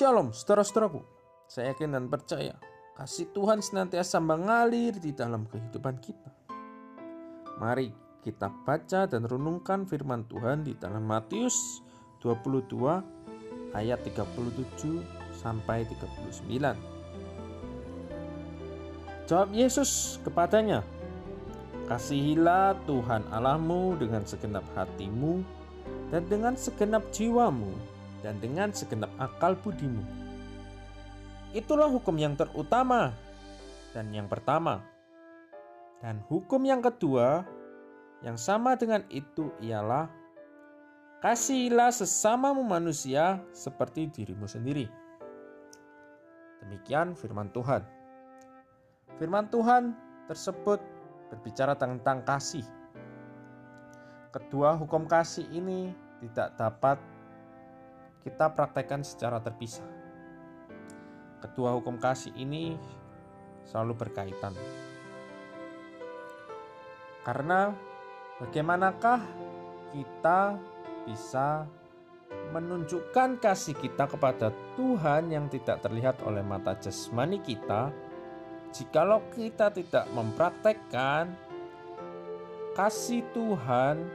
Shalom, saudara-saudaraku. Saya yakin dan percaya kasih Tuhan senantiasa mengalir di dalam kehidupan kita. Mari kita baca dan renungkan firman Tuhan di dalam Matius 22 ayat 37 sampai 39. Jawab Yesus kepadanya, Kasihilah Tuhan Allahmu dengan segenap hatimu dan dengan segenap jiwamu dan dengan segenap akal budimu. Itulah hukum yang terutama dan yang pertama. Dan hukum yang kedua yang sama dengan itu ialah kasihilah sesamamu manusia seperti dirimu sendiri. Demikian firman Tuhan. Firman Tuhan tersebut berbicara tentang kasih. Kedua hukum kasih ini tidak dapat kita praktekkan secara terpisah. Kedua hukum kasih ini selalu berkaitan. Karena bagaimanakah kita bisa menunjukkan kasih kita kepada Tuhan yang tidak terlihat oleh mata jasmani kita jikalau kita tidak mempraktekkan kasih Tuhan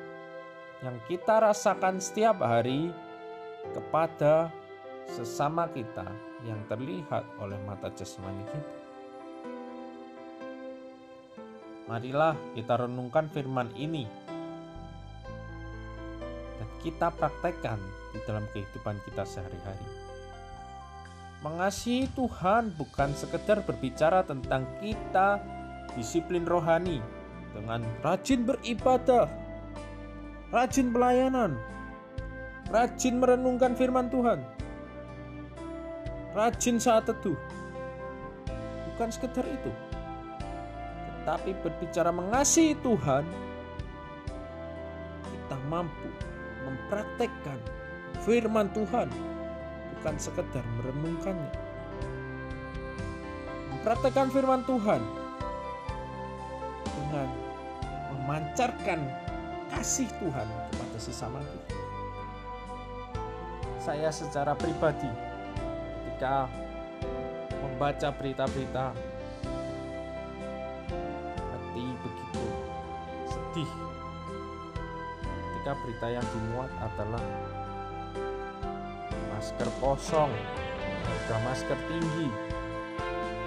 yang kita rasakan setiap hari kepada sesama kita yang terlihat oleh mata jasmani kita. Marilah kita renungkan firman ini dan kita praktekkan di dalam kehidupan kita sehari-hari. Mengasihi Tuhan bukan sekedar berbicara tentang kita disiplin rohani dengan rajin beribadah, rajin pelayanan, rajin merenungkan firman Tuhan, rajin saat teduh. Bukan sekedar itu, tetapi berbicara mengasihi Tuhan, kita mampu mempraktekkan firman Tuhan, bukan sekedar merenungkannya. Mempraktekkan firman Tuhan dengan memancarkan kasih Tuhan kepada sesama kita saya secara pribadi. Ketika membaca berita-berita hati begitu sedih. Ketika berita yang dimuat adalah masker kosong harga masker tinggi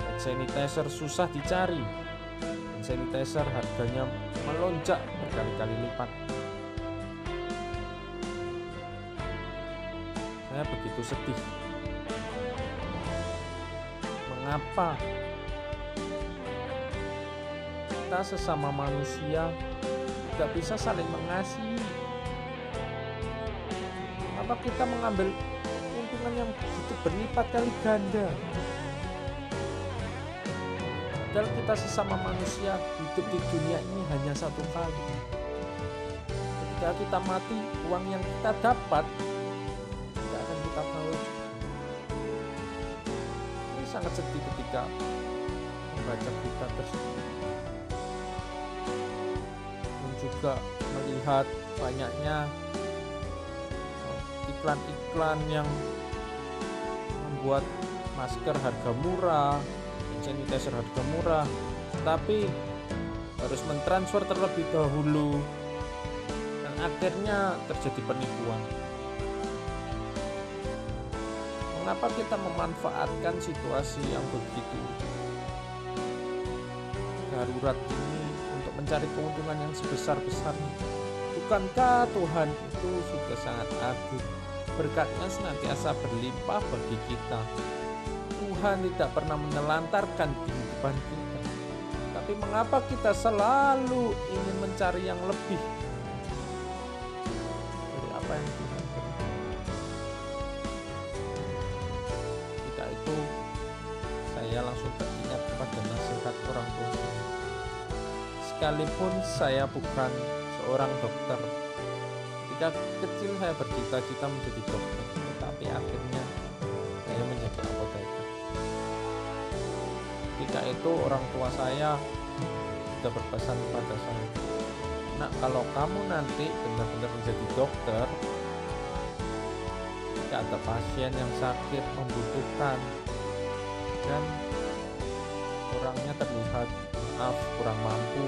hand sanitizer susah dicari hand sanitizer harganya melonjak berkali-kali lipat saya begitu sedih. Mengapa kita sesama manusia tidak bisa saling mengasihi? Apa kita mengambil keuntungan yang begitu berlipat kali ganda? Padahal kita sesama manusia hidup di dunia ini hanya satu kali. Ketika kita mati, uang yang kita dapat sangat sedih ketika membaca berita tersebut dan juga melihat banyaknya iklan-iklan yang membuat masker harga murah, sanitizer harga murah, tetapi harus mentransfer terlebih dahulu dan akhirnya terjadi penipuan. Kenapa kita memanfaatkan situasi yang begitu darurat ini untuk mencari keuntungan yang sebesar-besarnya? Bukankah Tuhan itu sudah sangat adil? Berkatnya senantiasa berlimpah bagi kita. Tuhan tidak pernah menelantarkan kehidupan kita. Tapi mengapa kita selalu ingin mencari yang lebih dari apa yang Tuhan Sekalipun saya bukan seorang dokter, ketika kecil saya bercita-cita menjadi dokter, tetapi akhirnya saya menjadi apoteker. Ketika itu orang tua saya sudah berpesan kepada saya, nak kalau kamu nanti benar-benar menjadi dokter, ketika ada pasien yang sakit membutuhkan dan orangnya terlihat maaf kurang mampu.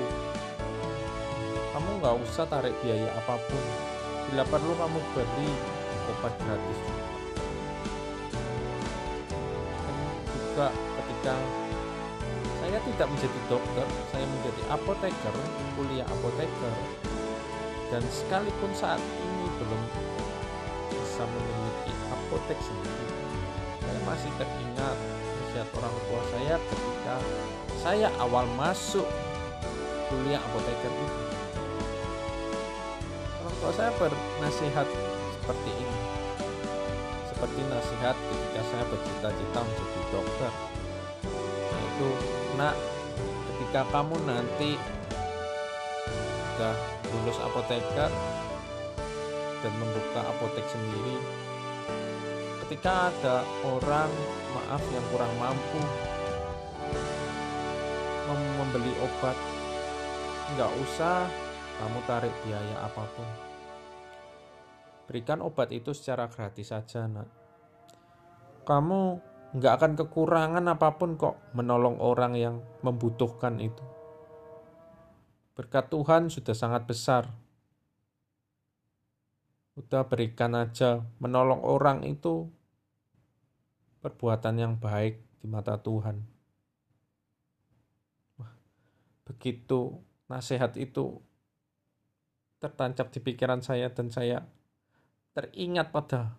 Kamu nggak usah tarik biaya apa pun. Bila perlu kamu beri obat gratis juga. Dan juga ketika saya tidak menjadi dokter saya menjadi apoteker kuliah apoteker. Dan sekalipun saat ini belum bisa memiliki apotek sendiri saya masih teringat nasihat orang tua saya ketika saya awal masuk kuliah apoteker itu. Orang tua saya bernasihat seperti ini. Seperti nasihat ketika saya bercita-cita menjadi dokter. Yaitu nak ketika kamu nanti sudah lulus apoteker dan membuka apotek sendiri ketika ada orang maaf yang kurang mampu membeli obat nggak usah kamu tarik biaya apa pun. Berikan obat itu secara gratis saja nak. Kamu nggak akan kekurangan apa pun kok menolong orang yang membutuhkan itu. Berkat Tuhan sudah sangat besar. Udah berikan aja menolong orang itu perbuatan yang baik di mata Tuhan begitu nasihat itu tertancap di pikiran saya dan saya teringat pada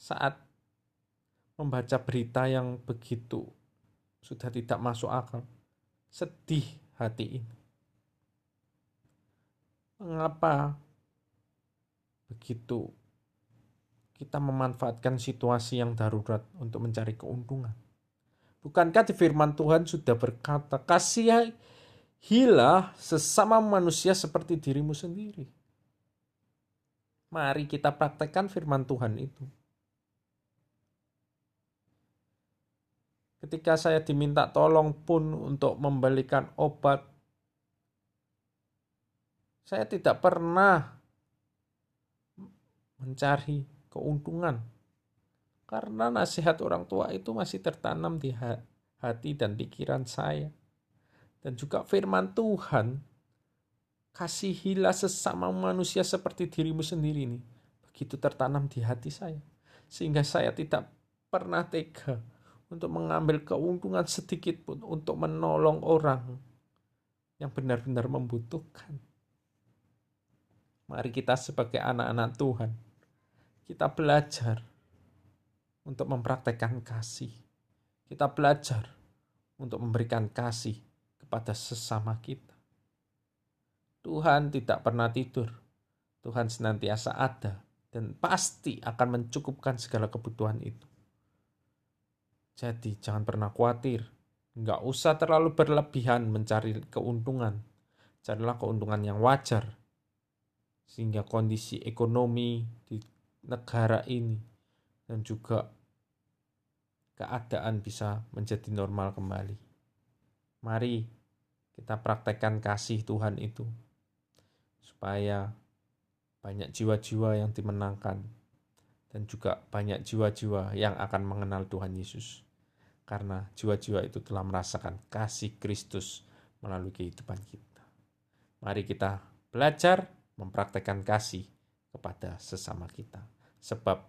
saat membaca berita yang begitu sudah tidak masuk akal. Sedih hati ini. Mengapa begitu kita memanfaatkan situasi yang darurat untuk mencari keuntungan? Bukankah di firman Tuhan sudah berkata, kasihilah sesama manusia seperti dirimu sendiri. Mari kita praktekkan firman Tuhan itu. ketika saya diminta tolong pun untuk membelikan obat, saya tidak pernah mencari keuntungan karena nasihat orang tua itu masih tertanam di hati dan pikiran saya. Dan juga firman Tuhan, kasihilah sesama manusia seperti dirimu sendiri ini. Begitu tertanam di hati saya. Sehingga saya tidak pernah tega untuk mengambil keuntungan sedikit pun untuk menolong orang yang benar-benar membutuhkan. Mari kita sebagai anak-anak Tuhan, kita belajar untuk mempraktekkan kasih. Kita belajar untuk memberikan kasih kepada sesama kita. Tuhan tidak pernah tidur. Tuhan senantiasa ada dan pasti akan mencukupkan segala kebutuhan itu. Jadi jangan pernah khawatir. Nggak usah terlalu berlebihan mencari keuntungan. Carilah keuntungan yang wajar. Sehingga kondisi ekonomi di negara ini. Dan juga keadaan bisa menjadi normal kembali. Mari kita praktekkan kasih Tuhan itu. Supaya banyak jiwa-jiwa yang dimenangkan. Dan juga banyak jiwa-jiwa yang akan mengenal Tuhan Yesus. Karena jiwa-jiwa itu telah merasakan kasih Kristus melalui kehidupan kita. Mari kita belajar mempraktekkan kasih kepada sesama kita, sebab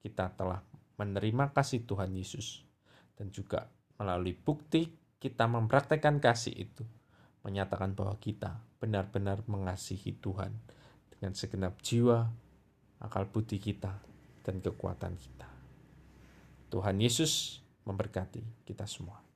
kita telah menerima kasih Tuhan Yesus, dan juga melalui bukti kita mempraktekkan kasih itu, menyatakan bahwa kita benar-benar mengasihi Tuhan dengan segenap jiwa, akal budi kita, dan kekuatan kita. Tuhan Yesus memberkati kita semua.